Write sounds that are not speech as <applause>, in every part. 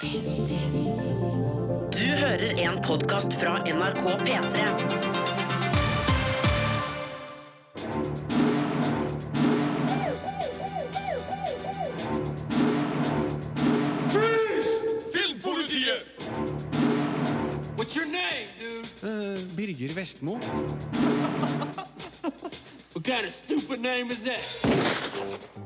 Du hører en podkast fra NRK P3. Filmpolitiet! What's your name, dude? Birger Vestmo. <laughs>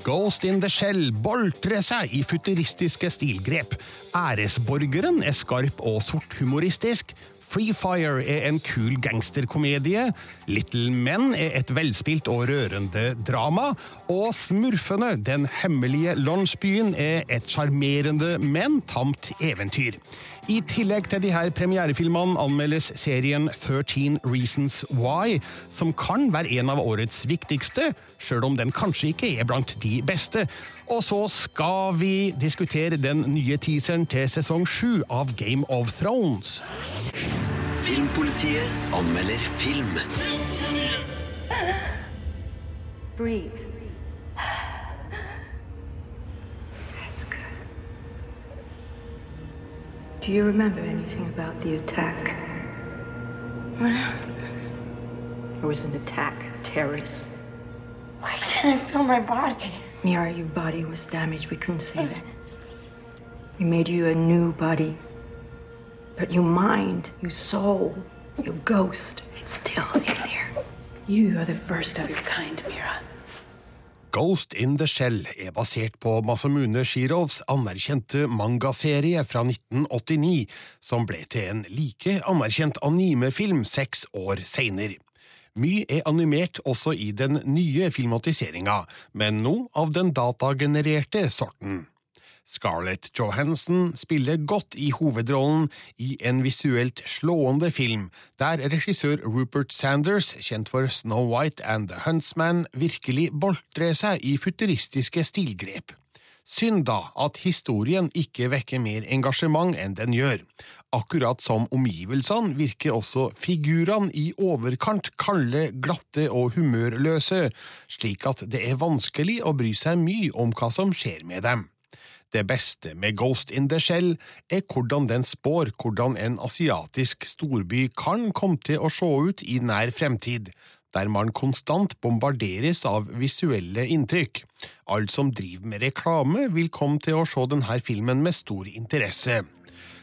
Ghost in the Shell boltrer seg i futuristiske stilgrep. Æresborgeren er skarp og sorthumoristisk. Free Fire er en kul gangsterkomedie. Little Men er et velspilt og rørende drama. Og Smurfene, den hemmelige landsbyen, er et sjarmerende, men tamt eventyr. I tillegg til de her premierefilmene anmeldes serien 13 Reasons Why, som kan være en av årets viktigste, sjøl om den kanskje ikke er blant de beste. Og så skal vi diskutere den nye teaseren til sesong sju av Game of Thrones. Filmpolitiet anmelder film. Breathe. Do you remember anything about the attack? What happened? There was an attack, terrorists. Why can't I feel my body? Mira, your body was damaged. We couldn't save it. We made you a new body. But your mind, your soul, your ghost, it's still in there. You are the first of your kind, Mira. Ghost in the Shell er basert på Masamune Shirovs anerkjente mangaserie fra 1989, som ble til en like anerkjent animefilm seks år seinere. Mye er animert også i den nye filmatiseringa, men nå av den datagenererte sorten. Scarlett Johansson spiller godt i hovedrollen i en visuelt slående film, der regissør Rupert Sanders, kjent for Snow White and The Huntsman, virkelig boltrer seg i futuristiske stilgrep. Synd da at historien ikke vekker mer engasjement enn den gjør. Akkurat som omgivelsene virker også figurene i overkant kalde, glatte og humørløse, slik at det er vanskelig å bry seg mye om hva som skjer med dem. Det beste med Ghost in the Shell er hvordan den spår hvordan en asiatisk storby kan komme til å se ut i nær fremtid, der man konstant bombarderes av visuelle inntrykk. Alle som driver med reklame, vil komme til å se denne filmen med stor interesse.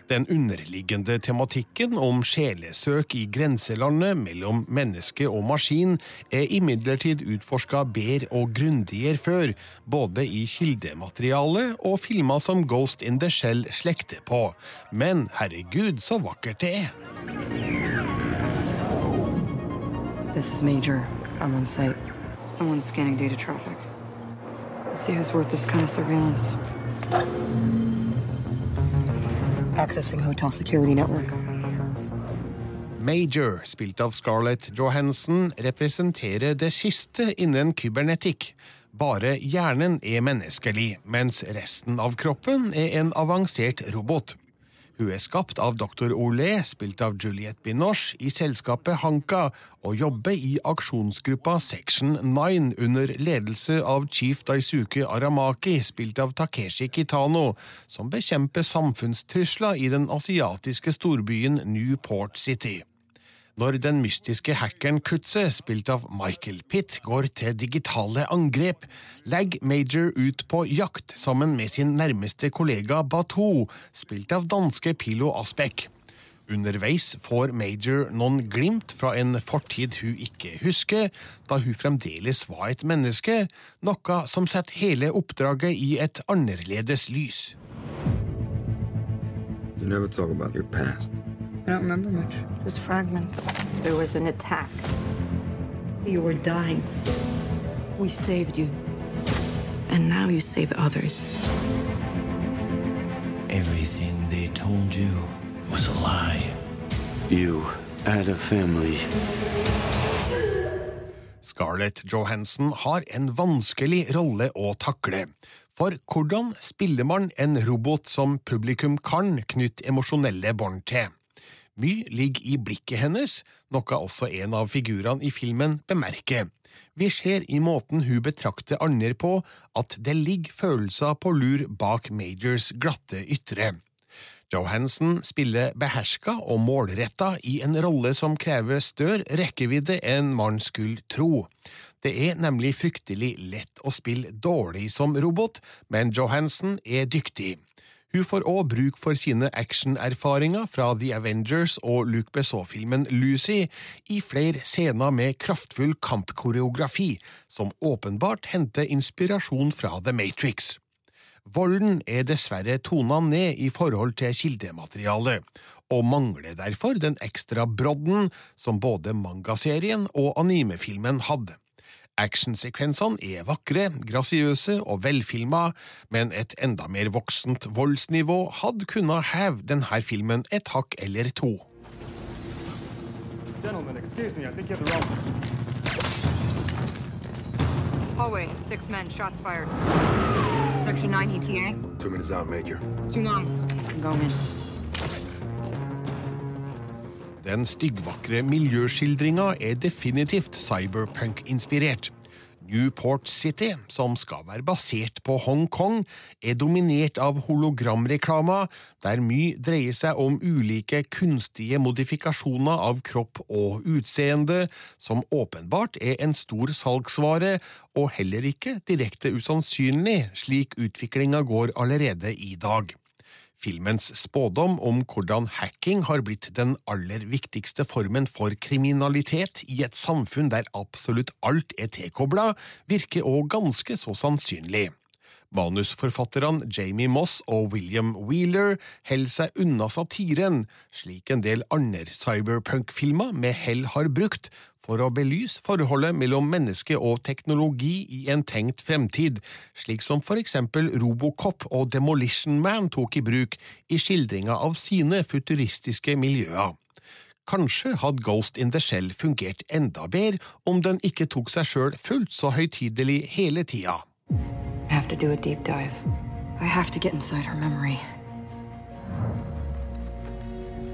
Den underliggende tematikken om sjelesøk i grenselandet mellom menneske og maskin er imidlertid utforska bedre og grundigere før, både i kildemateriale og filmer som Ghost in the Shell slekter på. Men herregud, så vakkert det er! This is Major. I'm on site. Someone's scanning data traffic. Let's see who's worth this kind of surveillance. Accessing hotel security network. Major, spilt av Scarlett Johansson, representerer det siste innen kybernetikk. Bare hjernen er menneskelig, mens resten av kroppen er en avansert robot. Hun er skapt av dr. Olé, spilt av Juliette Binoche, i selskapet Hanka, og jobber i aksjonsgruppa Section 9 under ledelse av chief Daisuke Aramaki, spilt av Takeshi Kitano, som bekjemper samfunnstrusler i den asiatiske storbyen Newport City. Når den mystiske hackeren Kutze, spilt av Michael Pitt, går til digitale angrep, legger Major ut på jakt sammen med sin nærmeste kollega Batou, spilt av danske Pilo Aspek. Underveis får Major noen glimt fra en fortid hun ikke husker, da hun fremdeles var et menneske, noe som setter hele oppdraget i et annerledes lys. You never talk about your past. I don't remember much. Just fragments. There was an attack. You were dying. We saved you. And now you save others. Everything they told you was a lie. You had a family. Scarlett Johansson har en vanskelig rolle å takle. For hvordan spiller man en robot som publikum kan knytte emosjonelle bånd til? Mye ligger i blikket hennes, noe også en av figurene i filmen bemerker. Vi ser i måten hun betrakter andre på, at det ligger følelser på lur bak Majors glatte ytre. Johansen spiller beherska og målretta i en rolle som krever større rekkevidde enn man skulle tro. Det er nemlig fryktelig lett å spille dårlig som robot, men Johansen er dyktig. Hun får òg bruk for sine actionerfaringer fra The Avengers og Luc Besson-filmen Lucy i flere scener med kraftfull kampkoreografi, som åpenbart henter inspirasjon fra The Matrix. Volden er dessverre tona ned i forhold til kildematerialet, og mangler derfor den ekstra brodden som både mangaserien og animefilmen hadde. Actionsekvensene er vakre, grasiøse og velfilma, men et enda mer voksent voldsnivå hadde kunnet heve denne filmen et hakk eller to. Gentlemen, excuse me, I think you have the wrong. Hallway, six men, shots fired. Section 9 ETA. Two minutes out, Major. Too long. I'm going in. Den styggvakre miljøskildringa er definitivt cyberpunk-inspirert. Newport City, som skal være basert på Hongkong, er dominert av hologramreklamer, der mye dreier seg om ulike kunstige modifikasjoner av kropp og utseende, som åpenbart er en stor salgsvare, og heller ikke direkte usannsynlig, slik utviklinga går allerede i dag. Filmens spådom om hvordan hacking har blitt den aller viktigste formen for kriminalitet i et samfunn der absolutt alt er tilkobla, virker òg ganske så sannsynlig. Manusforfatterne Jamie Moss og William Wheeler holder seg unna satiren, slik en del andre cyberpunk-filmer med hell har brukt, for å belyse forholdet mellom menneske og teknologi i en tenkt fremtid, slik som for eksempel Robocop og Demolition Man tok i bruk i skildringa av sine futuristiske miljøer. Kanskje hadde Ghost in the Shell fungert enda bedre om den ikke tok seg sjøl fullt så høytidelig hele tida. I have to do a deep dive. I have to get inside her memory.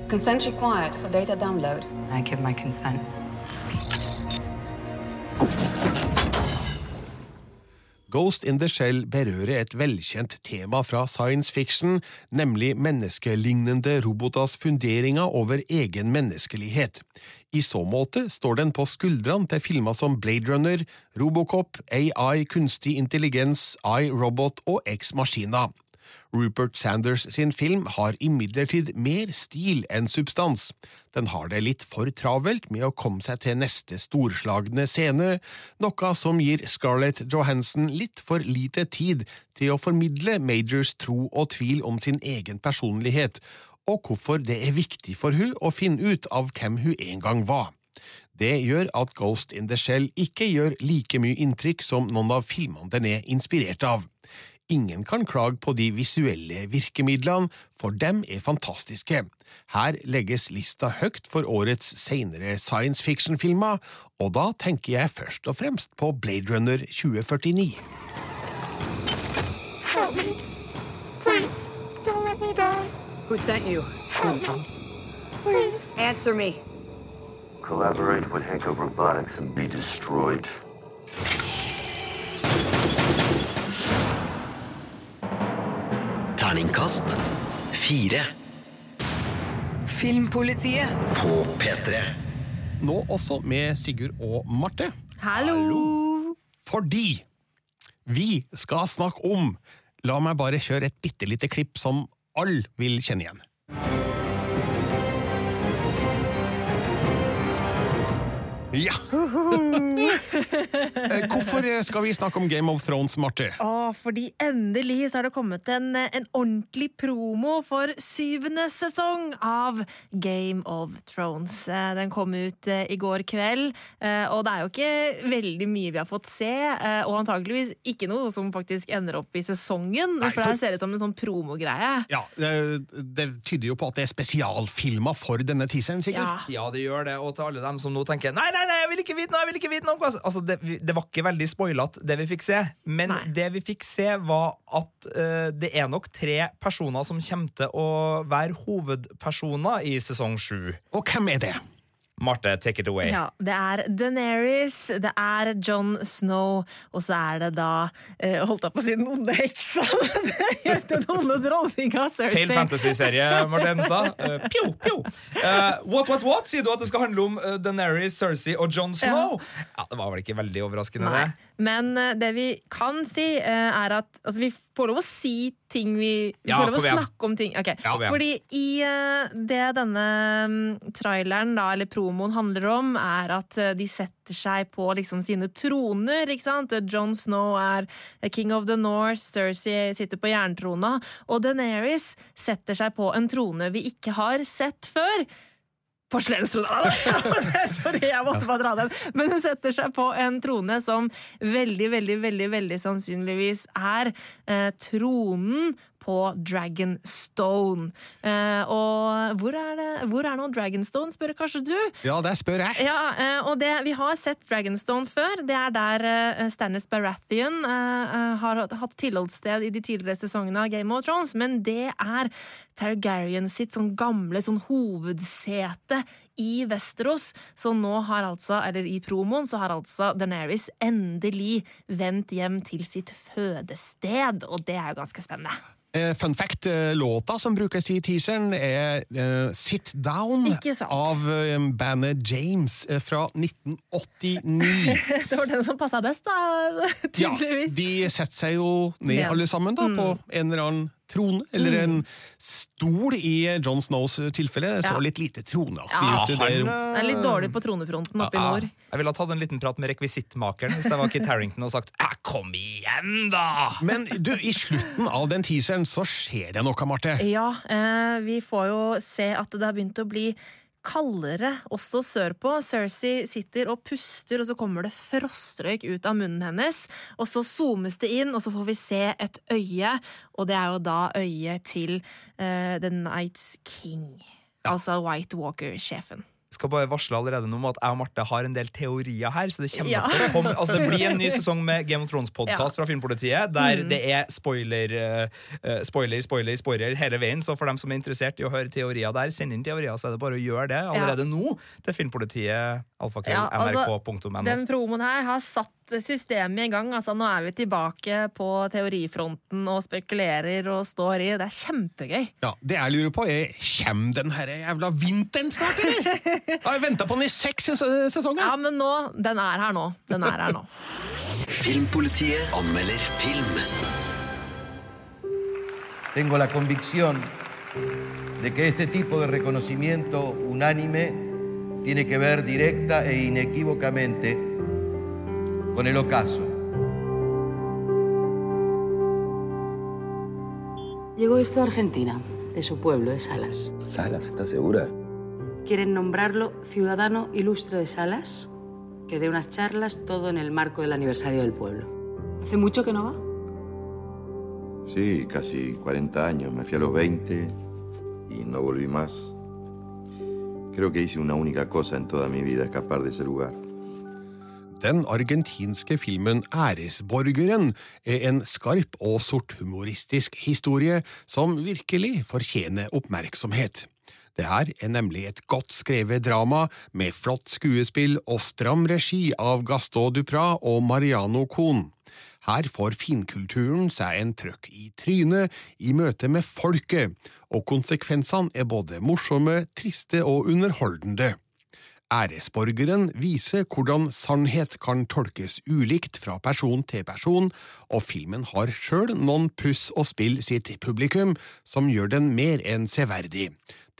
Consent required for data download. I give my consent. Ghost in the Shell berører et velkjent tema fra science fiction, nemlig menneskelignende roboters funderinger over egen menneskelighet. I så måte står den på skuldrene til filmer som Blade Runner, Robocop, AI, kunstig intelligens, iRobot og Ex Machina. Rupert Sanders sin film har imidlertid mer stil enn substans. Den har det litt for travelt med å komme seg til neste storslagne scene, noe som gir Scarlett Johansen litt for lite tid til å formidle Majors tro og tvil om sin egen personlighet, og hvorfor det er viktig for hun å finne ut av hvem hun en gang var. Det gjør at Ghost in the Shell ikke gjør like mye inntrykk som noen av filmene den er inspirert av. Ingen kan klage på de visuelle virkemidlene, for dem er fantastiske. Her legges lista høyt for årets senere science fiction-filmer, og da tenker jeg først og fremst på Blade Runner 2049. Help me. Please, don't let me die. Who sent you? Please. Answer me. Collaborate with Hanko Robotics and be destroyed. Terningkast fire. Filmpolitiet På P3. Nå også med Sigurd og Marte. Hallo! Fordi vi skal snakke om La meg bare kjøre et bitte lite klipp som alle vil kjenne igjen. Ja! <laughs> Eh, Hvorfor skal vi snakke om Game of Thrones, Marty? Å, fordi endelig så har det kommet en, en ordentlig promo for syvende sesong av Game of Thrones. Eh, Den kom ut eh, i går kveld, eh, og det er jo ikke veldig mye vi har fått se, eh, og antageligvis ikke noe som faktisk ender opp i sesongen, Nei, for for- det ser ut som en sånn promogreie. Ja, det, det tyder jo på at det er spesialfilmer for denne teaseren, Sigurd. Ja, det gjør det. Og til alle dem som nå tenker Nei, nei, nei, jeg vil ikke vite noe! jeg vil ikke vite noe Altså, det, det var ikke veldig spoilete, det vi fikk se. Men det vi fikk se, var at uh, det er nok tre personer som kommer til å være hovedpersoner i sesong sju. Og hvem er det? Marte, take it away. Ja, det er Daenerys, det er John Snow, og så er det da eh, Holdt jeg på å si den onde heksa? den onde dronninga Cersei. Pale fantasy-serie, Marte Enstad. Uh, <laughs> pjo, pjo. Uh, what, what, what? Sier du at det skal handle om uh, Daenerys, Cersei og John Snow? Ja. Det var vel ikke veldig overraskende, Nei. det? Men eh, det vi kan si, eh, er at altså, vi får lov å si ting vi Vi får lov å snakke om ting. Okay. Fordi i eh, det denne mm, traileren, da, eller promoen, handler om, er at eh, de setter seg på liksom sine troner. ikke sant? John Snow er king of the north, Cersei sitter på jerntrona, og Daenerys setter seg på en trone vi ikke har sett før. Porselenstrone. <laughs> Sorry, jeg måtte bare dra den. Men hun setter seg på en trone som veldig, veldig, veldig veldig sannsynligvis er eh, tronen på Dragonstone. Eh, og hvor er, det, hvor er nå Dragonstone, spør kanskje du? Ja, det spør jeg. Ja, eh, og det, Vi har sett Dragonstone før. Det er der eh, Stannis Baratheon eh, eh, har hatt tilholdssted i de tidligere sesongene av Game of Thrones, men det er Targaryen sitt sånn gamle sånn hovedsete i Vesterås. Så nå har altså, eller i promoen, så har altså Daenerys endelig vendt hjem til sitt fødested, og det er jo ganske spennende. Eh, Fun fact, eh, låta som brukes i teaseren er eh, Sit Down av bandet James fra 1989. <laughs> det var den som passa best, da, Ja, de setter seg jo ned alle sammen da, Mm. på en eller annen trone, eller en stol i John Snows tilfelle. Så litt lite troneaktig Ja, ut. han, der. Det er litt dårlig på tronefronten oppe i Ja, nord. Jeg ville ha tatt en liten prat med rekvisittmakeren hvis det var Kit Harrington og sagt 'kom igjen, da'! Men du, i slutten av den teaseren så skjer det noe, Marte. Ja, eh, vi får jo se at det har begynt å bli kaldere også sørpå. Cersei sitter og puster, og så kommer det frostrøyk ut av munnen hennes. Og så zoomes det inn, og så får vi se et øye, og det er jo da øyet til uh, The Nights King. Altså White Walker-sjefen. Skal bare varsle allerede nå om at jeg og Marte har en del teorier her. Så det, kommer Ja. til å komme, altså det blir en ny sesong med Game of Thrones-podkast fra Filmpolitiet, der Mm. det er spoiler, eh, spoiler, spoiler, spoiler hele veien. Så for dem som er interessert i å høre teorier der, send inn teorier, så er det bare å gjøre det allerede nå til Filmpolitiet. Alfakrøll, Ja, altså. Den promoen her har satt systemet i gang. Altså, nå er vi tilbake på teorifronten og spekulerer og står i. Det er kjempegøy. Ja, Det jeg lurer på, er Kjem den herre jævla vinteren snart, eller? <laughs> <laughs> Jeg har venta på den i seks ses- sesonger. Ja, men nå, den er her nå. Den er her nå. Filmpolitiet anmelder film. Tengo la convicción de que este tipo de reconocimiento unánime tiene que ver directa e inequívocamente con el ocaso. Llegó esto a Argentina, de su pueblo, de Salas. Salas, ¿estás segura? Quieren nombrarlo ciudadano ilustre de Salas, que dé unas charlas todo en el marco del aniversario del pueblo. ¿Hace mucho que no va? Sí, casi 40 años. Me fui a los 20 y no volví más. Creo que hice una única cosa en toda mi vida, escapar de ese lugar. Den argentinske filmen Æresborgeren er en skarp og sorthumoristisk historie som virkelig fortjener oppmerksomhet. Her er nemlig et godt skrevet drama med flott skuespill og stram regi av Gaston Duprat og Mariano Kohn. Her får finkulturen seg en trøkk i trynet i møte med folket, og konsekvensene er både morsomme, triste og underholdende. Æresborgeren viser hvordan sannhet kan tolkes ulikt fra person til person, og filmen har sjøl noen puss og spill sitt publikum som gjør den mer enn severdig.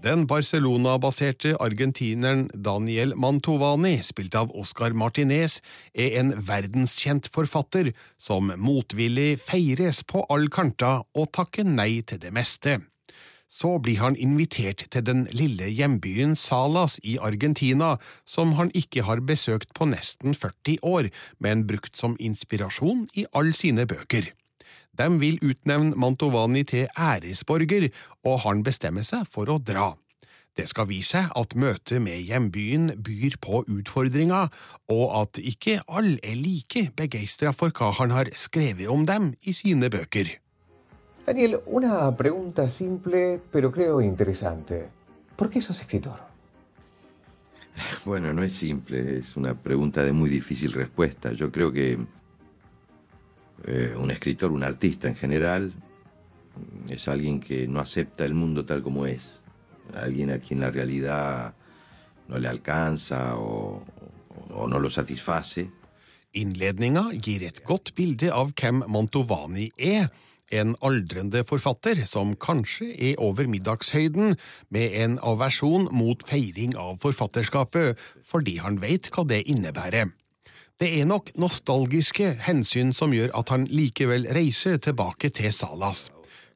Den Barcelona-baserte argentineren Daniel Mantovani, spilt av Oscar Martinez, er en verdenskjent forfatter som motvillig feires på all kanta og takker nei til det meste. Så blir han invitert til den lille hjembyen Salas i Argentina, som han ikke har besøkt på nesten 40 år, men brukt som inspirasjon i alle sine bøker. De vil utnevne Mantovani til æresborger, og han bestemmer seg for å dra. Det skal vise seg at møtet med hjembyen byr på utfordringer, og at ikke alle er like begeistra for hva han har skrevet om dem i sine bøker. Daniel, una pregunta simple, pero creo interesante. ¿Por qué sos escritor? Bueno, no es simple, es una pregunta de muy difícil respuesta. Yo creo que eh, un escritor, un artista en general, es alguien que no acepta el mundo tal como es. Alguien a quien la realidad no le alcanza o, o no lo satisface. Innledninga gir et godt bilde av hvem Mantovani er. En aldrende forfatter som kanskje er over middagshøyden, med en aversjon mot feiring av forfatterskapet, fordi han vet hva det innebærer. Det er nok nostalgiske hensyn som gjør at han likevel reiser tilbake til Salas.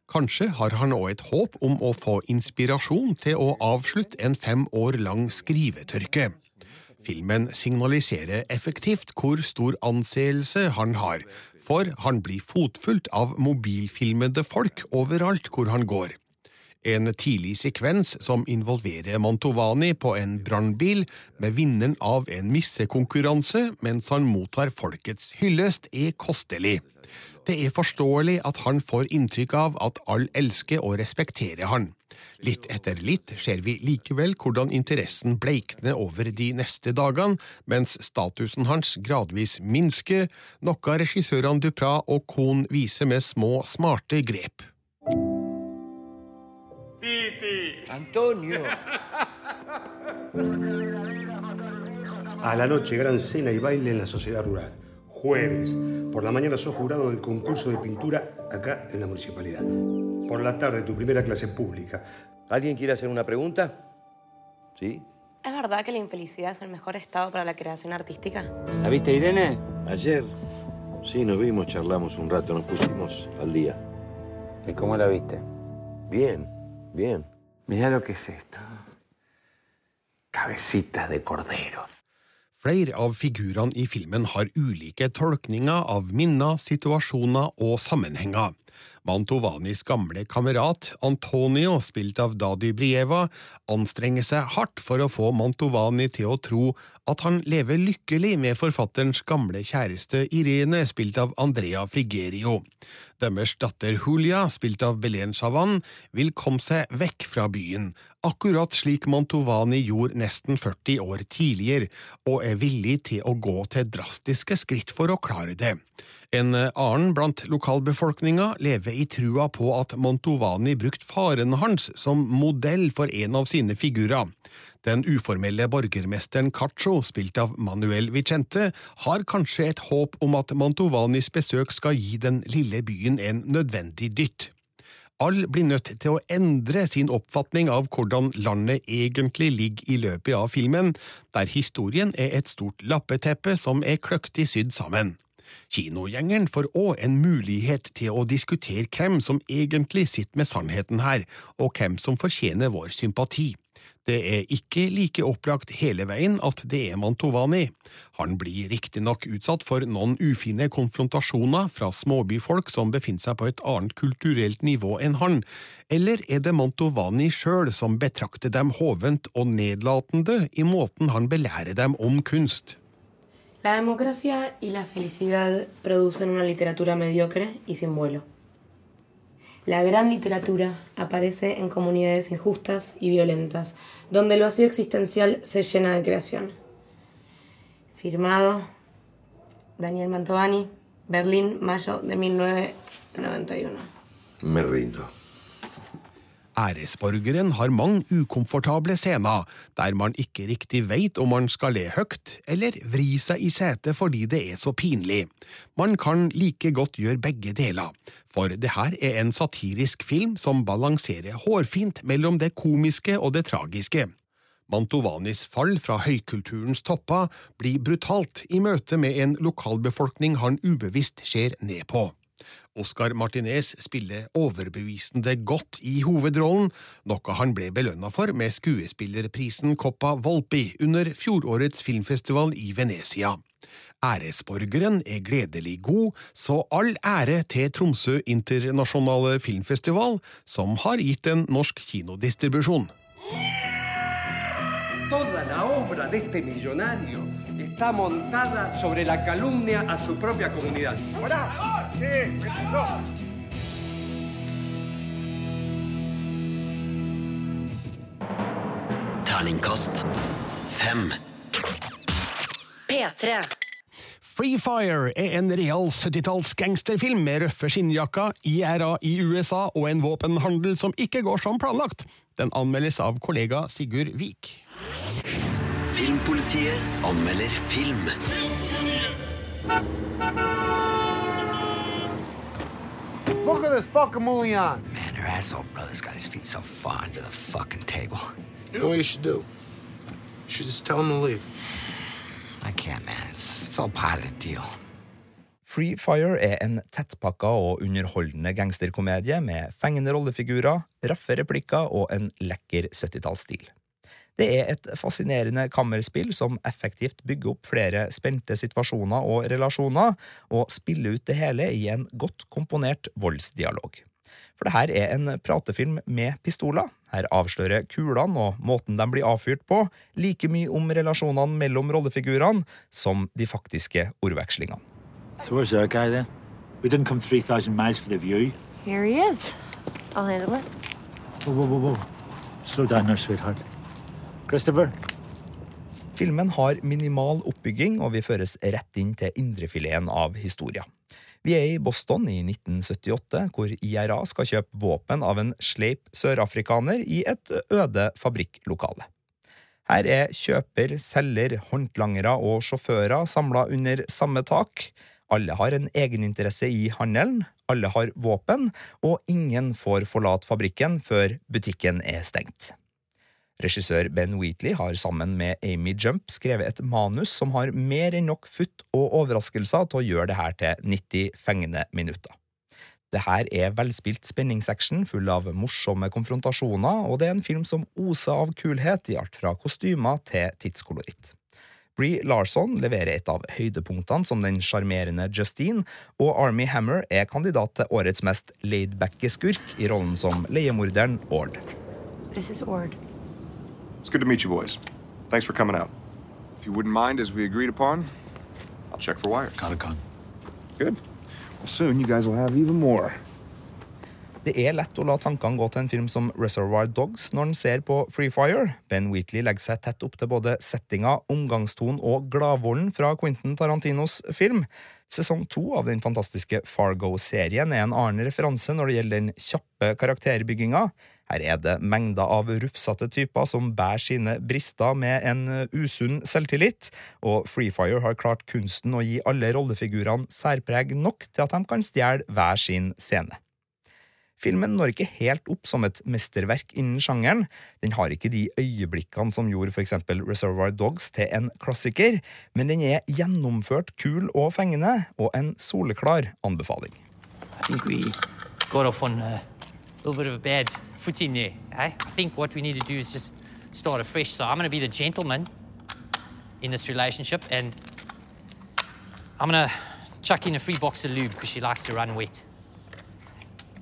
Kanskje har han òg et håp om å få inspirasjon til å avslutte en fem år lang skrivetørke. Filmen signaliserer effektivt hvor stor anseelse han har, for han blir fotfulgt av mobilfilmede folk overalt hvor han går. En tidlig sekvens som involverer Mantovani på en brannbil med vinneren av en missekonkurranse mens han mottar folkets hyllest, er kostelig. Det er forståelig at han får inntrykk av at alle elsker og respekterer han. Litt etter litt ser vi likevel hvordan interessen bleikner over de neste dagene, mens statusen hans gradvis minsker, noe regissørene Duprat og Kohn viser med små, smarte grep. Antonio. A la noche, gran cena y baile en la sociedad rural. Jueves. Por la mañana sos jurado del concurso de pintura acá en la municipalidad. Por la tarde, tu primera clase pública. ¿Alguien quiere hacer una pregunta? ¿Sí? ¿Es verdad que la infelicidad es el mejor estado para la creación artística? ¿La viste, Irene? Ayer. Sí, nos vimos, charlamos un rato, nos pusimos al día. ¿Y cómo la viste? Bien, bien. Mira lo que es esto. Cabecitas de cordero. Flere av figurene i filmen har ulike tolkninger av minner, situasjoner og sammenhenger. Mantovanis gamle kamerat Antonio, spilt av Dadi Brieva, anstrenger seg hardt for å få Mantovani til å tro at han lever lykkelig med forfatterens gamle kjæreste Irene, spilt av Andrea Frigerio. Deres datter Julia, spilt av Belen Chavan, vil komme seg vekk fra byen, akkurat slik Mantovani gjorde nesten 40 år tidligere, og er villig til å gå til drastiske skritt for å klare det. En annen blant lokalbefolkninga lever i trua på at Mantovani brukte faren hans som modell for en av sine figurer. Den uformelle borgermesteren Cacho, spilt av Manuel Vicente, har kanskje et håp om at Mantovanis besøk skal gi den lille byen en nødvendig dytt. Alle blir nødt til å endre sin oppfatning av hvordan landet egentlig ligger i løpet av filmen, der historien er et stort lappeteppe som er kløktig sydd sammen. Kinogjengeren får òg en mulighet til å diskutere hvem som egentlig sitter med sannheten her, og hvem som fortjener vår sympati. Det er ikke like opplagt hele veien at det er Mantovani. Han blir riktignok utsatt for noen ufine konfrontasjoner fra småbyfolk som befinner seg på et annet kulturelt nivå enn han, eller er det Mantovani sjøl som betrakter dem hovent og nedlatende i måten han belærer dem om kunst? La democracia y la felicidad producen una literatura mediocre y sin. La gran literatura aparece en comunidades injustas y violentas, donde el vacío existencial se llena de creación. Firmado Daniel Mantovani, Berlín, mayo de 1991. Me rindo. Æresborgeren har mange ukomfortable scener, der man ikke riktig veit om man skal le høyt eller vri seg i setet fordi det er så pinlig. Man kan like godt gjøre begge deler, for det her er en satirisk film som balanserer hårfint mellom det komiske og det tragiske. Mantovanis fall fra høykulturens topper blir brutalt i møte med en lokalbefolkning han ubevisst ser ned på. Oscar Martinez spiller overbevisende godt i hovedrollen, noe han ble belønna for med skuespillerprisen Coppa Volpi under fjorårets filmfestival i Venezia. Æresborgeren er gledelig god, så all ære til Tromsø internasjonale filmfestival, som har gitt en norsk kinodistribusjon. Toda la obra de este está montada sobre la calumnia a su propia comunidad. ¡Hola! Sí, Terningkast fem. P3. Free Fire er en real 70-talls gangsterfilm med røffe skinnjakker, IRA i USA og en våpenhandel som ikke går som planlagt. Den anmeldes av kollega Sigurd Vik. Filmpolitiet anmelder film. Look at this fucking Mulian. Man, her asshole brother's got his feet so far under the fucking table. You know what you should do? You should just tell him to leave. I can't, man. It's, it's all part of the deal. Free Fire er en tettpakka og underholdende gangsterkomedie med fengende rollefigurer, raffe replikker og en lekker 70-tallsstil. Det er et fascinerende kammerspill som effektivt bygger opp flere spente situasjoner og relasjoner, og spiller ut det hele i en godt komponert voldsdialog. For det her er en pratefilm med pistoler. Her avslører kulene og måten de blir avfyrt på, like mye om relasjonene mellom rollefigurene som de faktiske ordvekslingene. So where's our guy then? We didn't come 3,000 miles for the view. Here he is. I'll handle it. Whoa, whoa, whoa, whoa. Slow down there, sweetheart. Christopher? Filmen har minimal oppbygging, og vi føres rett inn til indrefileten av historia. Vi er i Boston i 1978, hvor IRA skal kjøpe våpen av en sleip sørafrikaner i et øde fabrikklokale. Her er kjøper, selger, håndlangere og sjåfører samla under samme tak. Alle har en egeninteresse i handelen, alle har våpen, og ingen får forlate fabrikken før butikken er stengt. Regissør Ben Wheatley har sammen med Amy Jump skrevet et manus som har mer enn nok futt og overraskelser til å gjøre det her til 90 fengende minutter. Det her er velspilt spenningsaction full av morsomme konfrontasjoner, og det er en film som oser av kulhet i alt fra kostymer til tidskoloritt. Bree Larson leverer et av høydepunktene som den sjarmerende Justine, og Army Hammer er kandidat til årets mest laidbacke skurk i rollen som leiemorderen Ord. This is Ord. It's good to meet you boys. Thanks for coming out. If you wouldn't mind, as we agreed upon, I'll check for wires. Got a gun. Good. Well, soon you guys will have even more. Det er lett å la tankene gå til en film som Reservoir Dogs når en ser på Free Fire. Ben Wheatley legger seg tett opp til både settinga, omgangstonen og gladvolden fra Quentin Tarantinos film. Sesong to av den fantastiske Fargo-serien er en annen referanse når det gjelder den kjappe karakterbygginga. Her er det mengder av rufsete typer som bærer sine brister med en usunn selvtillit, og Free Fire har klart kunsten å gi alle rollefigurene særpreg nok til at de kan stjele hver sin scene. Filmen når ikke helt opp som et mesterverk innen sjangeren. Den har ikke de øyeblikkene som gjorde for eksempel Reservoir Dogs til en klassiker, men den er gjennomført kul og fengende, og en soleklar anbefaling. I think we got off on a little bit of a bad footing there. Eh? I think what we need to do is just start afresh. So I'm going to be the gentleman in this relationship, and I'm going to chuck in a free box of lube because she likes to run wet.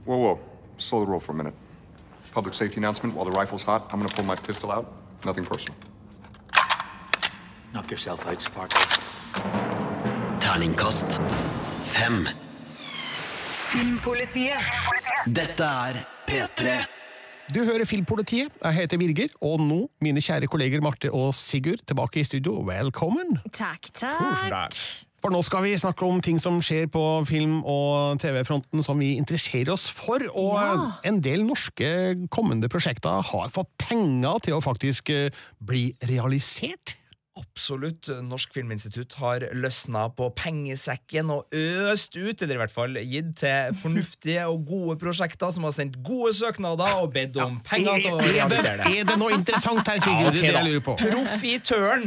Whoa, whoa. Slow the roll for a minute. Public safety announcement while the rifle's hot. I'm gonna pull my pistol out. Nothing personal. Knock yourself out, Sparkle. Terningkast fem. Filmpolitiet. Dette er P3. Du hører Filmpolitiet. Jeg heter Birger, og nå, mine kjære kolleger Marte og Sigurd, tilbake i studio. Velkommen! Takk, takk. For nå skal vi snakke om ting som skjer på film- og TV-fronten som vi interesserer oss for. Og Ja. en del norske kommende prosjekter har fått penger til å faktisk eh, bli realisert. Absolutt. Norsk Filminstitutt har løsna på pengesekken og øst ut, eller i hvert fall gitt til fornuftige og gode prosjekter som har sendt gode søknader og bedt om penger til å Er realisere det. er det noe interessant her, Sigurd? Ja, er det jeg lurer på. Profitøren.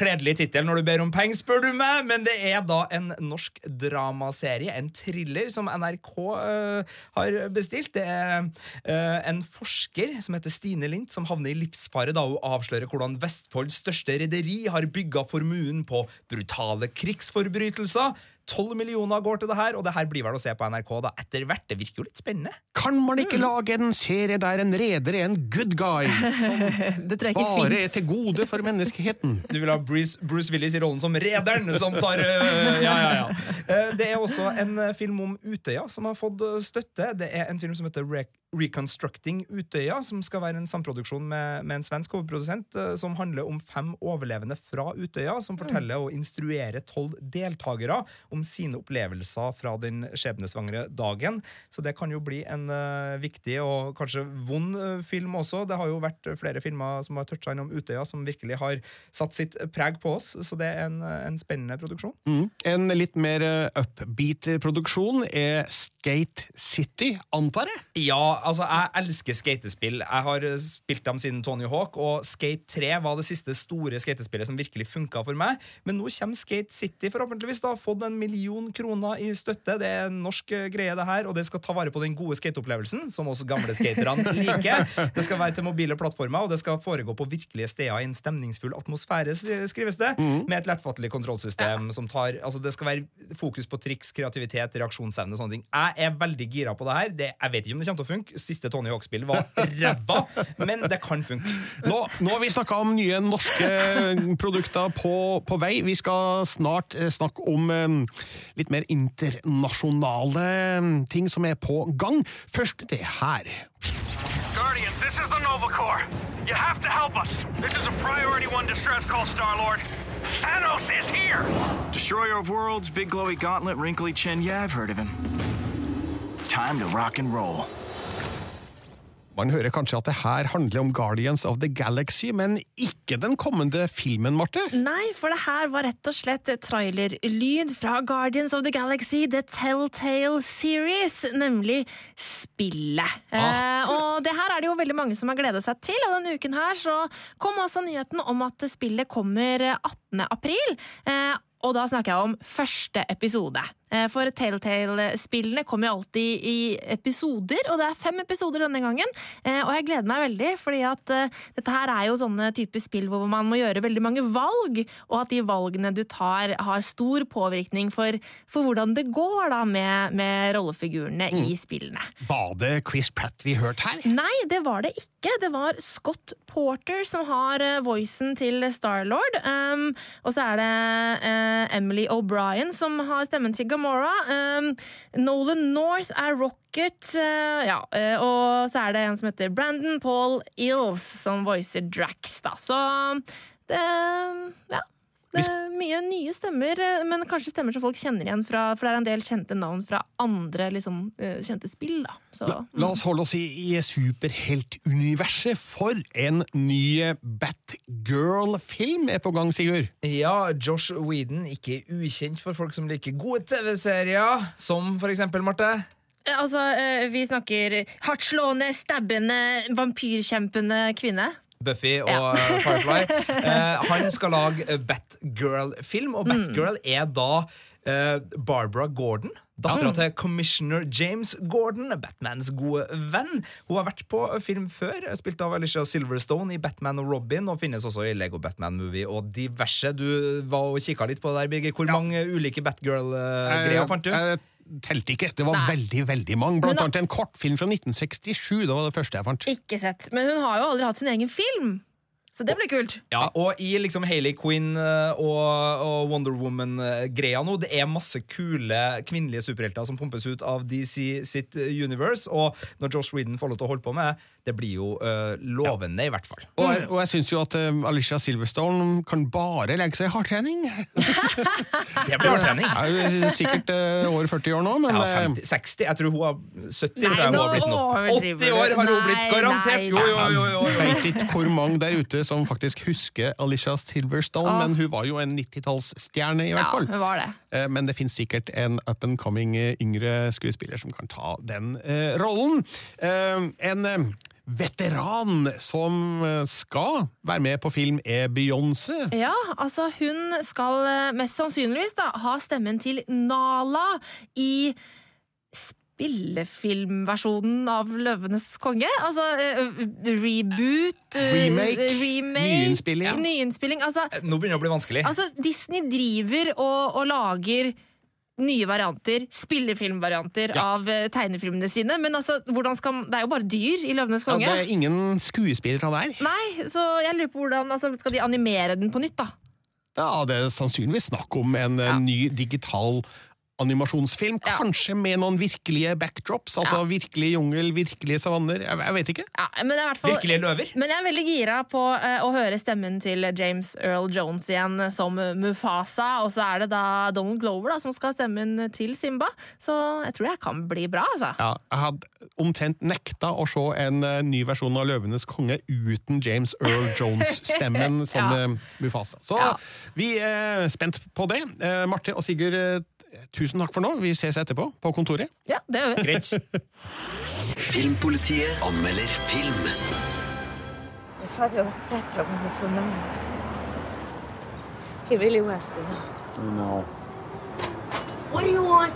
Kledelig tittel når du ber om penger, spør du meg, men det er da en norsk dramaserie, en thriller, som NRK eh, har bestilt. Det er eh, en forsker som heter Stine Lindt, som havner i livsfare da hun avslører hvordan Vestfolds største rederi slaveri, har bygga formuen på brutale krigsforbrytelser. 12 millioner går til det her, og det her blir vel å se på NRK da etter hvert. Det virker jo litt spennende. Kan man ikke lage en serie der en reder er en good guy? <laughs> Det tror jeg ikke Bare er til gode for menneskeheten. Du vil ha Bruce, Bruce Willis i rollen som rederen som tar øh, Ja, ja, ja. Eh, Det er også en eh, film om Utøya som har fått støtte. Det er en film som heter Re Reconstructing Utøya, som skal være en samproduksjon med, med en svensk hovedprodusent, som handler om fem overlevende fra Utøya, som forteller og instruerer tolv deltakere om sine opplevelser fra den skjebnesvangre dagen. Så det kan jo bli en eh, viktig og kanskje vond eh, film også. Det har jo vært flere filmer som har toucha innom Utøya, som virkelig har satt sitt preg på oss, så det er en, en spennende produksjon. Mm. En litt mer eh, upbeat produksjon er Skate City, antar jeg? Ja, altså, jeg elsker skatespill. Jeg har eh, spilt dem siden Tony Hawk, og Skate 3 var det siste store skatespillet som virkelig funka for meg. Men nå kommer Skate City forhåpentligvis da, fått en million kroner i støtte. Det er en norsk greie, det her, og det skal ta vare på den gode skateopplevelsen, som oss gamle skaterne <laughs> liker. Det skal være til mobile plattformer, og det skal foregå på virkelige steder i en stemningsfull atmosfære, skrives det, med et lettfattelig kontrollsystem som tar Altså, det skal være fokus på triks, kreativitet, reaksjonsevne og sånne ting. Jeg er veldig gira på det her. Det, jeg vet ikke om det kommer til å funke. Siste Tony Hawk-spill var ræva, men det kan funke. Nå, nå har vi snakka om nye norske produkter på, på vei. Vi skal snart eh, snakke om eh, litt mer internasjonale eh, ting som er på gang. Først det her. Guardians, this is the Nova Corps. You have to help us. This is a priority one distress call, Star-Lord. Thanos is here! Destroyer of Worlds, Big Glowy Gauntlet, Wrinkly Chin. Yeah, I've heard of him. Time to rock and roll. Man hører kanskje at det her handler om Guardians of the Galaxy, men ikke den kommende filmen, Marte? Nei, for det her var rett og slett trailerlyd fra Guardians of the Galaxy The Telltale Series, nemlig spillet. Eh, og det her er det jo veldig mange som har gledet seg til, og denne uken her så kom også nyheten om at spillet kommer 18. april. Eh, og da snakker jeg om første episode. Eh, For Telltale-spillene kommer jo alltid i episoder, og det er fem episoder denne gangen. Eh, Og jeg gleder meg veldig, fordi at eh, dette her er jo sånne typer spill hvor man må gjøre veldig mange valg, og at de valgene du tar har stor påvirkning for, for hvordan det går da med, med rollefigurene i spillene. Var det Chris Pratt vi hørte her? Nei, det var det ikke. Det var Scott Porter som har eh, voicen til Starlord. Um, og så er det uh, Emily O'Brien som har stemmen til Gamora. Um, Nolan North er Rocket. Uh, ja, uh, og så er det en som heter Brandon Paul Ills som voicer Drax, da. Så det Ja. Det er mye nye stemmer, eh, men kanskje stemmer som folk kjenner igjen fra For det er en del kjente navn fra andre liksom, eh, kjente spill, da. Så, La, la oss holde oss i, i superheltuniverset, for en ny Batgirl-film er på gang, Sigurd. Ja, Josh Whedon, ikke ukjent for folk som liker gode TV-serier, som for eksempel, Marte. Eh, Altså, vi snakker hardtslående, stabbende, vampyrkjempende kvinne. Buffy og Ja. eh, <laughs> Firefly. <laughs> Eh, han skal lage eh, Batgirl-film, og Batgirl er da eh, Barbara Gordon. Dattera til Commissioner James Gordon, Batmans gode venn. Hun har vært på film før, spilt av Alicia Silverstone i Batman og Robin, og finnes også i Lego Batman-movie og diverse. Du var og kikka litt på det der, Birger. Hvor mange ulike Batgirl-greier fant du? Jeg, jeg telte ikke. Det var veldig veldig mange. Blant annet en kortfilm fra 1967. Det var det første jeg fant. Ikke sett. Men hun har jo aldri hatt sin egen film, så det blir kult. Ja, og i liksom Hayley Quinn eh, og, og Wonder Woman-greia nå, det er masse kule kvinnelige superhelter som pumpes ut av DC sitt eh, universe, og når Josh Whedon får lov til å holde på med det, blir jo uh, lovende, i hvert fall. Og jeg, og jeg syns jo at uh, Alicia Silverstone kan bare legge seg i hardtrening. Det blir hardtrening. Jeg er sikkert uh, over 40 år nå, men Ja, eh, 50, 60. Jeg tror hun har 70. Nei, hun nå har blitt nå. 80 år har hun nei, blitt, garantert! nei, Jo, jo, jo, jo, Jeg vet ikke hvor mange der ute som faktisk husker Alicia Silverstone, Ah. men hun var jo en 90-tallsstjerne, i hvert fall. Ja, hun var det. Eh, Men det finnes sikkert en up and coming yngre skuespiller som kan ta den rollen. En veteran som eh, skal være med på film, er Beyoncé. Ja, altså hun skal eh, mest sannsynligvis da ha stemmen til Nala i spillefilmversjonen av Løvenes konge? Altså uh, reboot uh, Remake, remake nyinnspilling. nyinnspilling. Altså, Nå begynner det å bli vanskelig. altså, Disney driver og, og lager nye varianter, spillefilmvarianter av eh, tegnefilmene sine. Men altså, hvordan skal, det er jo bare dyr i Løvenes Ja, det er ingen skuespillere der. Nei, så jeg lurer på hvordan altså, Skal de animere den på nytt, da? Ja, det er sannsynligvis snakk om en ja. ny digital animasjonsfilm. Kanskje med noen virkelige backdrops, altså virkelig jungel, virkelige savanner. Jeg, jeg vet ikke. Men, jeg i hvert fall, Virkelige løver? men jeg er veldig gira på uh, å høre stemmen til James Earl Jones igjen som Mufasa. Og så er det da Donald Glover da, som skal ha stemmen til Simba. Så jeg tror det kan bli bra, altså. Ja, jeg hadde omtrent nekta å se en uh, ny versjon av Løvenes konge uten James Earl Jones-stemmen <laughs> som Ja. eh, Mufasa. Så vi er spent på det. Marte og Sigurd, tusen takk for nå. Vi ses etterpå på kontoret. Ja, det gjør vi. Greit. <laughs> Filmpolitiet anmelder film. He really was, you know. No. What do you want?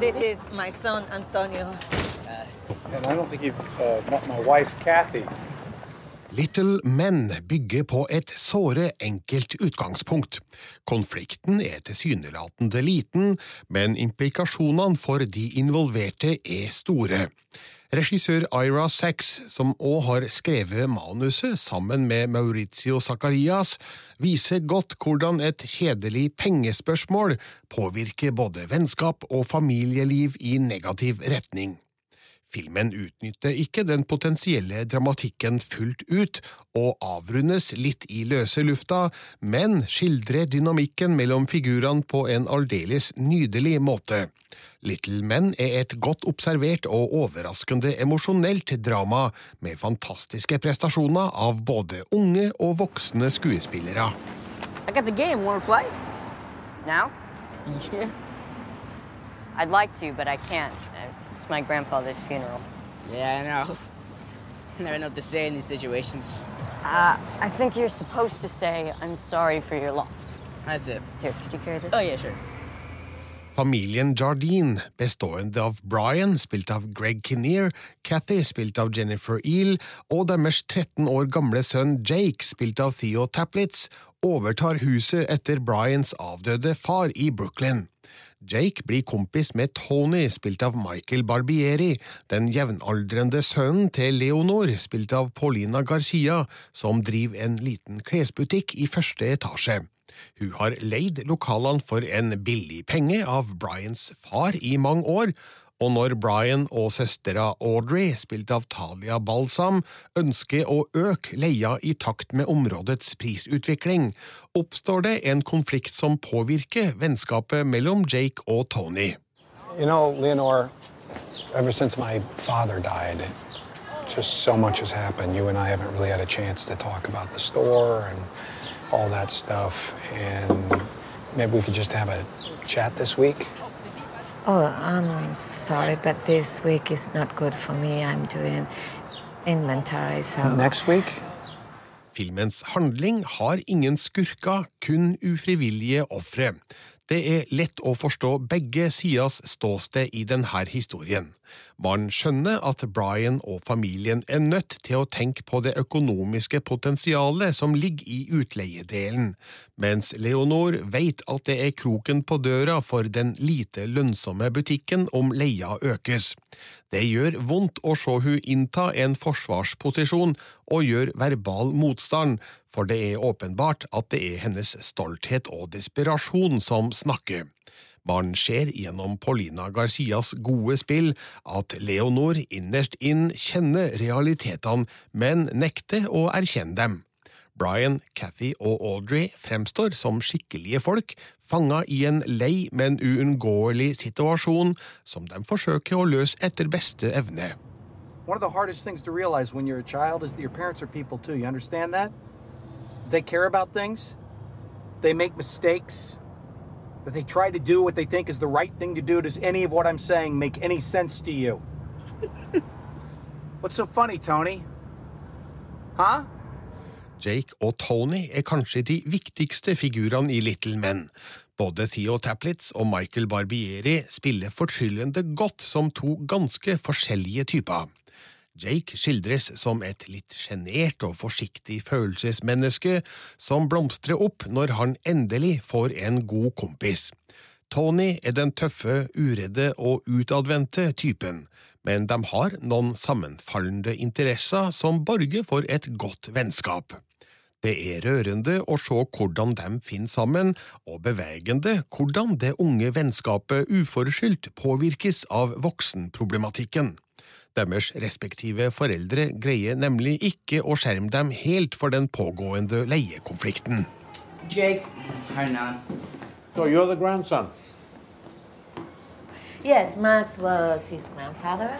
This is my son, Antonio. And I don't think you've uh, met my wife, Kathy. Little Men bygger på et såre enkelt utgangspunkt. Konflikten er tilsynelatende liten, men implikasjonene for de involverte er store. Regissør Ira Sachs, som òg har skrevet manuset sammen med Maurizio Zacarias, viser godt hvordan et kjedelig pengespørsmål påvirker både vennskap og familieliv i negativ retning. Filmen utnytter ikke den potensielle dramatikken fullt ut, og avrundes litt i løse lufta, men skildrer dynamikken mellom figurene på en aldeles nydelig måte. Little Men er et godt observert og overraskende emosjonelt drama, med fantastiske prestasjoner av både unge og voksne skuespillere. I got the game. Want to play? Now? <laughs> Yeah. I'd like to, but I can't. Uh, It's my grandfather's funeral. Yeah, I know. <laughs> Never know what to say in these situations. Uh, I think you're supposed to say, I'm sorry for your loss. That's it. Here, could you carry this? Oh, yeah, sure. Familien Jardine, bestående av Brian, spilt av Greg Kinnear, Cathy, spilt av Jennifer Eel, og deres 13 år gamle sønn Jake, spilt av Theo Taplitz, overtar huset etter Brians avdøde far i Brooklyn. Jake blir kompis med Tony, spilt av Michael Barbieri, den jevnaldrende sønnen til Leonor, spilt av Paulina Garcia, som driver en liten klesbutikk i første etasje. Hun har leid lokalene for en billig penge av Bryans far i mange år, og når Brian og søstera Audrey, spilt av Talia Balsam, ønsker å øke leia i takt med områdets prisutvikling, oppstår det en konflikt som påvirker vennskapet mellom Jake og Tony. You know, Leonore, ever since my father died, just so much has happened. You and I haven't really had a chance to talk about the store and all that stuff. And maybe we could just have a chat this week. Oh, I'm sorry, but this week is not good for me. I'm doing inventory, so. Next week? Filmens handling har ingen skurker, kun ufrivillige ofre. Det er lett å forstå begge siders ståsted i denne historien. Man skjønner at Brian og familien er nødt til å tenke på det økonomiske potensialet som ligger i utleiedelen, mens Leonor vet at det er kroken på døra for den lite lønnsomme butikken om leia økes. Det gjør vondt å se hun innta en forsvarsposisjon og gjør verbal motstand, for det er åpenbart at det er hennes stolthet og desperasjon som snakker. Man ser gjennom Paulina Garcias gode spill at Leonor innerst inn kjenner realitetene, men nekter å erkjenne dem. Brian, Cathy og Audrey fremstår som skikkelige folk, fanga i en lei, men uunngåelig situasjon som de forsøker å løse etter beste evne. One of the hardest things to realize when you're a child is that your parents are people too. You understand that? They care about things. They make mistakes. That they try to do what they think is the right thing to do. Does any of what I'm saying make any sense to you? What's so funny, Tony? Huh? Jake og Tony er kanskje de viktigste figurene i Little Men. Både Theo Taplitz og Michael Barbieri spiller fortryllende godt som to ganske forskjellige typer. Jake skildres som et litt sjenert og forsiktig følelsesmenneske som blomstrer opp når han endelig får en god kompis. Tony er den tøffe, uredde og utadvendte typen, men de har noen sammenfallende interesser som borger for et godt vennskap. Det er rørende å se hvordan de finner sammen, og bevegende hvordan det unge vennskapet uforskyldt påvirkes av voksenproblematikken. Deres respektive foreldre greier nemlig ikke å skjerme dem helt for den pågående leiekonflikten. Jake, Hernan. So you're the grandson? Yes, Max was his grandfather,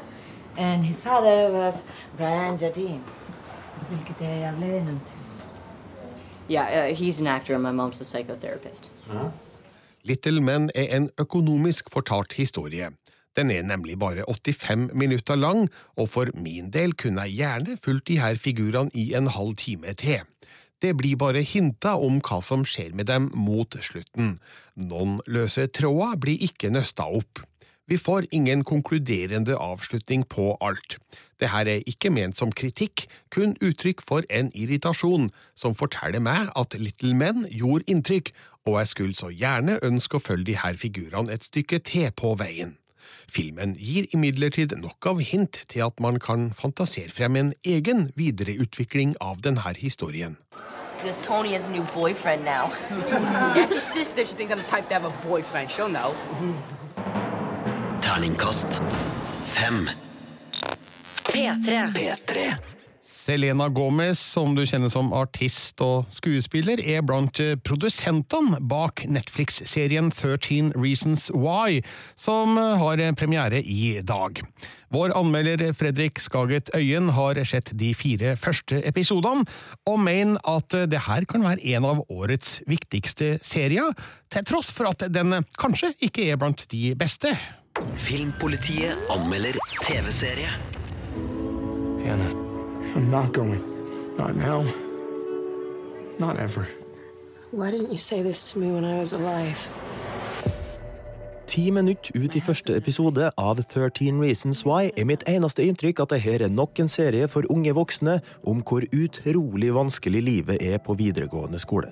and his father was Brian Jardine. El que te hablé. Yeah, uh, he's an actor and my mom's a psychotherapist. Little Men er en økonomisk fortalt historie. Den er nemlig bare 85 minutter lang, og for min del kunne jeg gjerne fulgt de her figurene i en halv time til. Det blir bare hinta om hva som skjer med dem mot slutten. Noen løse tråder blir ikke nøsta opp. Vi får ingen konkluderende avslutning på alt. Det her er ikke ment som kritikk, kun uttrykk for en irritasjon, som forteller meg at Little Men gjorde inntrykk, og jeg skulle så gjerne ønske å følge de her figurene et stykke til på veien. Filmen gir imidlertid nok av hint til at man kan fantasere frem en egen videreutvikling av denne historien. Because Tony has a new boyfriend now. <laughs> That's your sister. She thinks I'm the type to have a boyfriend. She'll know. Terningkast 5. P3. P3. Selena Gomez, som du kjenner som artist og skuespiller, er blant produsentene bak Netflix-serien 13 Reasons Why, som har premiere i dag. Vår anmelder Fredrik Skaget Øyen har sett de fire første episodene, og mener at det her kan være en av årets viktigste serier, til tross for at den kanskje ikke er blant de beste. Filmpolitiet anmelder TV-serie. Hannah, I'm not going. Not now. Not ever. Why didn't you say this to me when I was alive? Ti minutter ut i første episode av 13 Reasons Why er mitt eneste inntrykk at dette er nok en serie for unge voksne om hvor utrolig vanskelig livet er på videregående skole.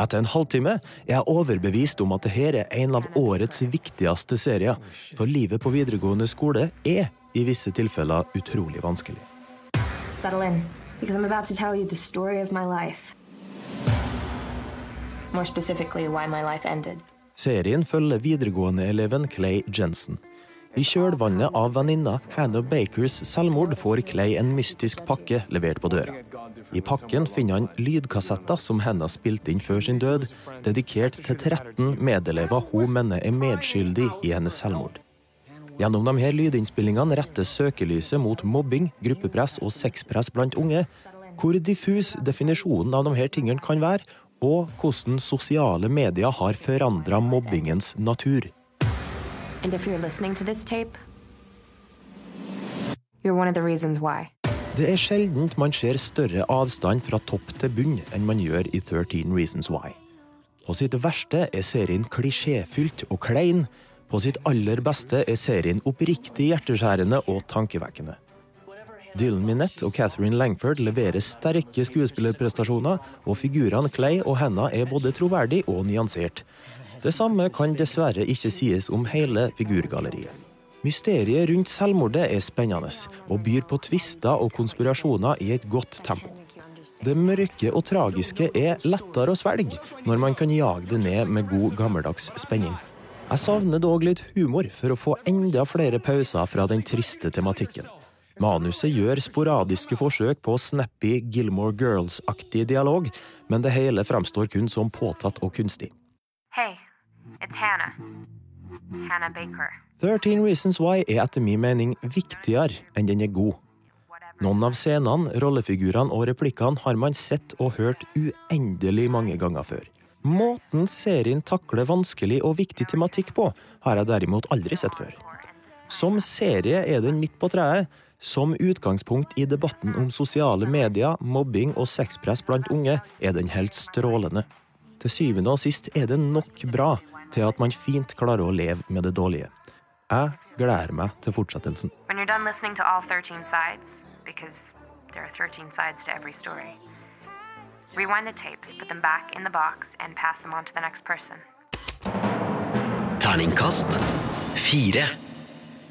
Etter en halvtime er jeg overbevist om at dette er en av årets viktigste serier, for livet på videregående skole er i visse tilfeller utrolig vanskelig. Settle in, because I'm about to tell you the story of my life. More specifically, why my life ended. Serien følger videregående-eleven Clay Jensen. I kjølvannet av venninna Hannah Bakers selvmord får Clay en mystisk pakke levert på døra. I pakken finner han lydkassetter som Hannah spilte inn før sin død, dedikert til 13 medelever hun mener er medskyldig i hennes selvmord. Gjennom de her lydinnspillingene rettes søkelyset mot mobbing, gruppepress og sexpress blant unge, hvor diffus definisjonen av de her tingene kan være, og hvordan sosiale medier har forandra mobbingens natur. Tape. Det er sjeldent man ser større avstand fra topp til bunn enn man gjør i 13 Reasons Why. På sitt verste er serien klisjéfylt og klein. På sitt aller beste er serien oppriktig hjerteskjærende og tankevekkende. Dylan Minette og Catherine Langford leverer sterke skuespillerprestasjoner, og figurene Clay og Hannah er både troverdig og nyansert. Det samme kan dessverre ikke sies om hele figurgalleriet. Mysteriet rundt selvmordet er spennende, og byr på tvister og konspirasjoner i et godt tempo. Det mørke og tragiske er lettere å svelge når man kan jage det ned med god gammeldags spenning. Jeg savner dog litt humor for å få enda flere pauser fra den triste tematikken. Manuset gjør sporadiske forsøk på snappy Gilmore Girls-aktig dialog, men det hele fremstår kun som påtatt og kunstig. Hey, it's Hannah. Hannah Baker. 13 Reasons Why er etter min mening viktigere enn den er god. Noen av scenene, rollefigurene og replikkene har man sett og hørt uendelig mange ganger før. Måten serien takler vanskelig og viktig tematikk på, har jeg derimot aldri sett før. Som serie er den midt på treet, som utgangspunkt i debatten om sosiale medier, mobbing og sexpress blant unge er den helt strålende. Til syvende og sist er det nok bra til at man fint klarer å leve med det dårlige. Jeg gleder meg til fortsettelsen. When you're done listening to all 13 sides, because there are 13 sides to every story, rewind the tapes, put them back in the box, and pass them on to the next person. Terningkast fire.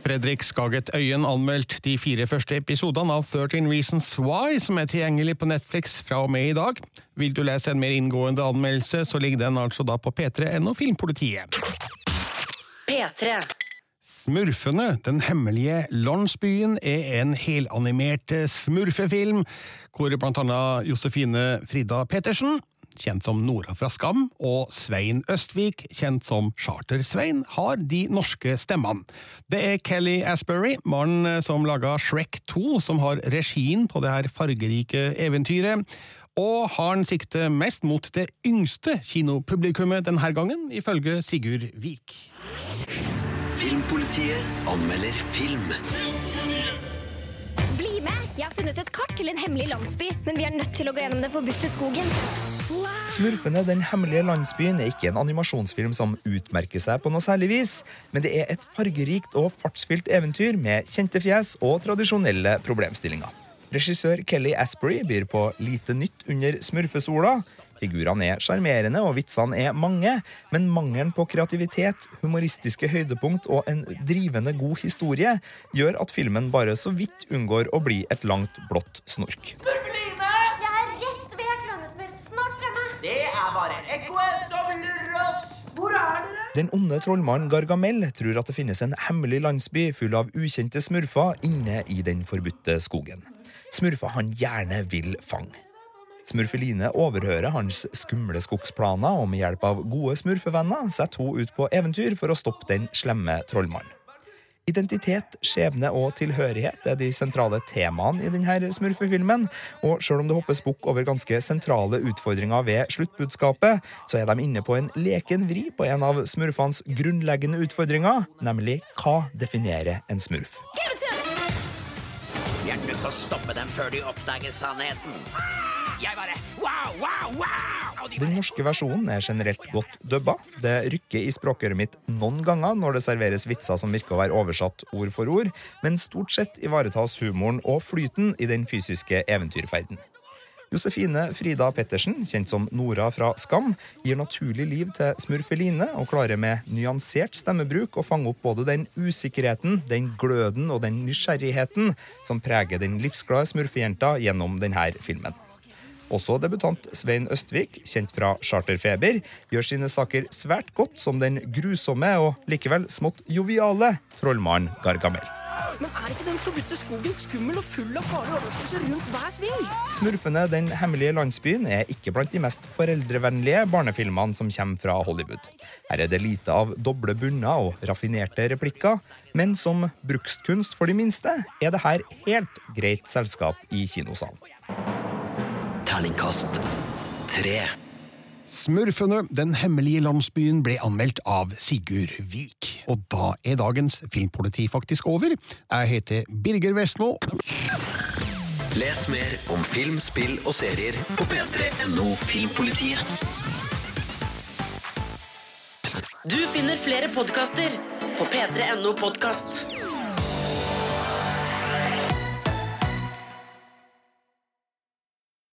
Fredrik Skaget Øyen anmeldt de fire første episodene av 13 Reasons Why, som er tilgjengelig på Netflix fra og med i dag. Vil du lese en mer inngående anmeldelse, så ligger den altså da på p3.no Filmpolitiet. P3. Smurfene, den hemmelige landsbyen, er en helanimert smurfefilm, hvor blant annet Josefine Frida Petersen, kjent som Nora fra Skam, og Svein Østvik, kjent som Charter-Svein, har de norske stemmene. Det er Kelly Asbury, mannen som laga Shrek 2, som har regien på det her fargerike eventyret. Og har han sikte mest mot det yngste kinopublikummet denne gangen, ifølge Sigurd Vik. Filmpolitiet anmelder film. Bli med! Jeg har funnet et kart til en hemmelig landsby, men vi er nødt til å gå gjennom den forbudte skogen. Smurfene Den hemmelige landsbyen er ikke en animasjonsfilm som utmerker seg på noe særlig vis, men det er et fargerikt og fartsfylt eventyr med kjente fjes og tradisjonelle problemstillinger. Regissør Kelly Asprey byr på lite nytt under smurfesola. Figurene er sjarmerende og vitsene er mange, men mangelen på kreativitet, humoristiske høydepunkt og en drivende god historie gjør at filmen bare så vidt unngår å bli et langt, blått snork. Smurfeline! Jeg er rett ved Klønesmurf. Snart fremme. Det er bare ekkoet som lurer oss! Hvor er dere? Den onde trollmannen Gargamel tror at det finnes en hemmelig landsby full av ukjente smurfer inne i den forbudte skogen. Smurfer han gjerne vil fange. Smurfeline overhører hans skumle skogsplaner, og med hjelp av gode smurfevenner setter hun ut på eventyr for å stoppe den slemme trollmannen. Identitet, skjebne og tilhørighet er de sentrale temaene i denne smurfefilmen, og selv om det hoppes bukk over ganske sentrale utfordringer ved sluttbudskapet, så er de inne på en leken vri på en av smurfenes grunnleggende utfordringer, nemlig hva definerer en smurf? Vi er nødt til å stoppe dem før de oppdager sannheten. Jeg bare wow, wow, wow! De Den norske versjonen er generelt godt dubba. Det rykker i språkøret mitt noen ganger når det serveres vitser som virker å være oversatt ord for ord, men stort sett ivaretas humoren og flyten i den fysiske eventyrferden. Josefine Frida Pettersen, kjent som Nora fra Skam, gir naturlig liv til Smurfeline og klarer med nyansert stemmebruk å fange opp både den usikkerheten, den gløden og den nysgjerrigheten som preger den livsglade smurfejenta gjennom denne filmen. Også debutant Svein Østvik, kjent fra Charterfeber, gjør sine saker svært godt som den grusomme og likevel smått joviale trollmannen Gargamel. Men er ikke den forbudte skogen skummel og full av farlige overraskelser rundt hver sving? Smurfene Den hemmelige landsbyen er ikke blant de mest foreldrevennlige barnefilmene som kommer fra Hollywood. Her er det lite av doble bunner og raffinerte replikker, men som brukskunst for de minste er det her helt greit selskap i kinosalen. Terningkast tre. Smurfene, den hemmelige landsbyen, ble anmeldt av Sigurd Vik. Og da er dagens Filmpoliti faktisk over. Jeg heter Birger Vestmo. Les mer om film, spill og serier på p3.no Filmpolitiet. Du finner flere podkaster på p3.no podkast.